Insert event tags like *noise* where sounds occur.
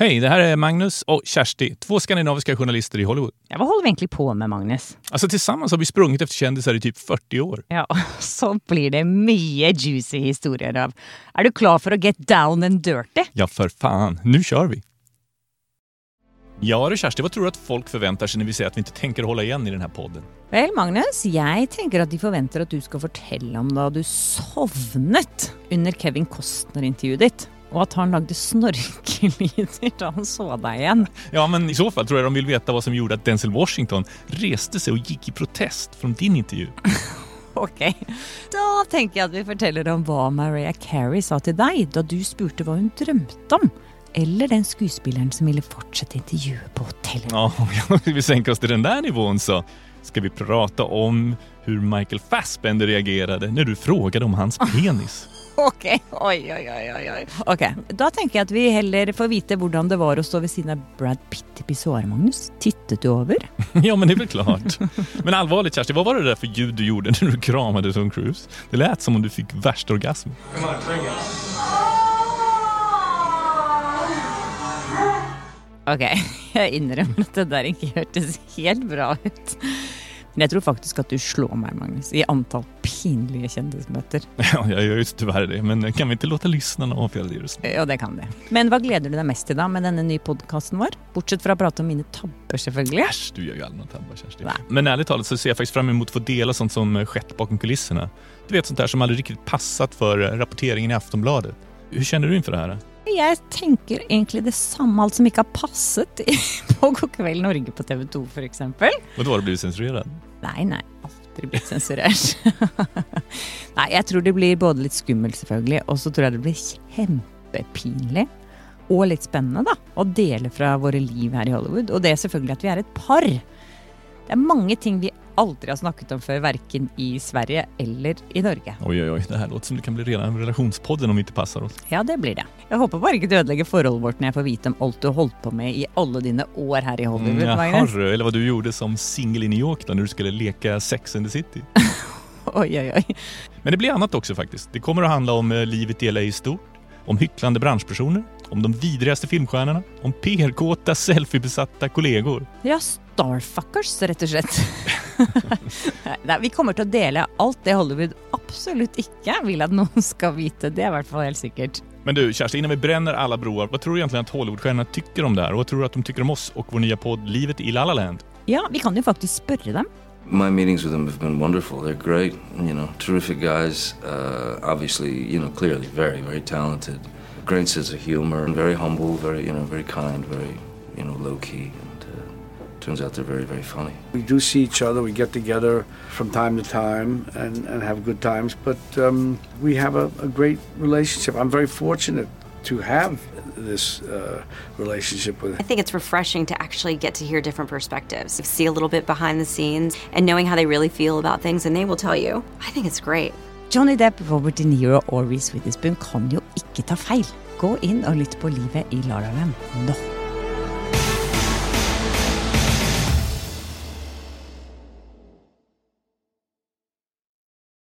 Hej, det här är Magnus och Kersti, två skandinaviska journalister i Hollywood. Ja, vad håller vi egentligen på med, Magnus? Alltså tillsammans har vi sprungit efter kändisar i typ 40 år. Ja, *laughs* så blir det mycket juicy historier av. Är du klar för att get down and dirty? Ja, för fan. Nu kör vi! Ja du Kersti, vad tror du att folk förväntar sig när vi säger att vi inte tänker hålla igen i den här podden? Vel, Magnus, jag tänker att de förväntar att du ska fortelle om da du sovnet under Kevin Costner-intervjuet ditt. Och att han lagde snorkelyder då han såg dig igen. Ja, men i så fall tror jag de vill veta vad som gjorde att Denzel Washington reste sig och gick i protest från din intervju. *laughs* Okej. Då tänker jag att vi fortäller om vad Mariah Carey sa till dig då du spurte vad hon drömte om. Eller den skuespilleren som ville fortsätta intervjuet på hotellet. Ja, om *laughs* vi sänker oss till den där nivån så ska vi prata om hur Michael Fassbender reagerade när du frågade om hans penis. Okej, oj, oj, oj, oj, oj. Okej, då tänker jag att vi heller får veta hur det var att stå vid sidan av Brad Pitt i pissoar, Magnus. Tittade du över? *laughs* Ja, men det är väl klart. Men allvarligt Kersti, vad var det där för ljud du gjorde när du kramade Tom Cruise? Det lät som om du fick värsta orgasm. Okej, *laughs* jag inrymmer att det där inte hördes helt bra ut. Men jag tror faktiskt att du slår mig, Magnus, i antal pinliga kändismöten. *laughs* Ja, jag gör ju tyvärr det, men kan vi inte låta lyssnarna avgöra det just nu? Ja, det kan det. Men vad gläder du dig mest till då med denna nya podcasten vår? Bortsett från att prata om mina tabbar, självklart. Äsch, du gör ju aldrig någon tabbar Kersti. Va? Men ärligt talat så ser jag faktiskt fram emot att få dela sånt som skett bakom kulisserna. Du vet sånt där som aldrig riktigt passat för rapporteringen i Aftonbladet. Hur känner du inför det här? Jag tänker egentligen detsamma, allt som inte har passat *laughs* på Go'kväll Norge på TV2 för exempel. Och då har det blivit censurerat? Nej, nej, aldrig blivit censurerat. *laughs* nej, jag tror det blir både lite skummelt selvfølgelig, och så tror jag det blir kjempepinlig. Och lite spännande då, att dela från våra liv här i Hollywood. Och det är selvfølgelig att vi är ett par. Det är många ting vi aldrig har snackat om för varken i Sverige eller i Norge. Oj, oj, oj. Det här låter som det kan bli rena relationspodden om vi inte passar oss. Ja, det blir det. Jag hoppas bara inte du ödelägger förhållandet vårt när jag får veta om allt du har hållit på med i alla dina år här i Hollywood, Mm, Magnus. eller vad du gjorde som singel i New York då, när du skulle leka Sex and the City. *laughs* Oj, oj, oj. Men det blir annat också faktiskt. Det kommer att handla om eh, livet i LA i stort, om hycklande branschpersoner, om de vidrigaste filmstjärnorna, om PR-kåta, selfiebesatta kollegor. Ja, starfuckers rätt och slett. *laughs* *laughs* Nej, vi kommer till att dela allt det Hollywood absolut inte vill att någon ska veta. Det är i alla fall helt säkert. Men du, Kerstin, innan vi bränner alla broar, vad tror du egentligen att Hollywoodstjärnorna tycker om det här? Och vad tror du att de tycker om oss och vår nya podd Livet i La La Land? Ja, vi kan ju faktiskt spöra dem. My meetings with them have been wonderful. They're great, you know, terrific guys. Uh, obviously, you know, clearly very, very talented. Great sense of humor and very humble, very, you know, very kind, very, you know, low key. And turns out they're very, very funny. We do see each other. We get together from time to time and, and have good times. But um, we have a, a great relationship. I'm very fortunate to have this uh, relationship with I think it's refreshing to actually get to hear different perspectives, see a little bit behind the scenes, and knowing how they really feel about things, and they will tell you. I think it's great. Johnny Depp, Robert De Niro og Reese Witherspoon kan jo ikke ta feil. Gå inn og lytt på Livet i La La Land nå.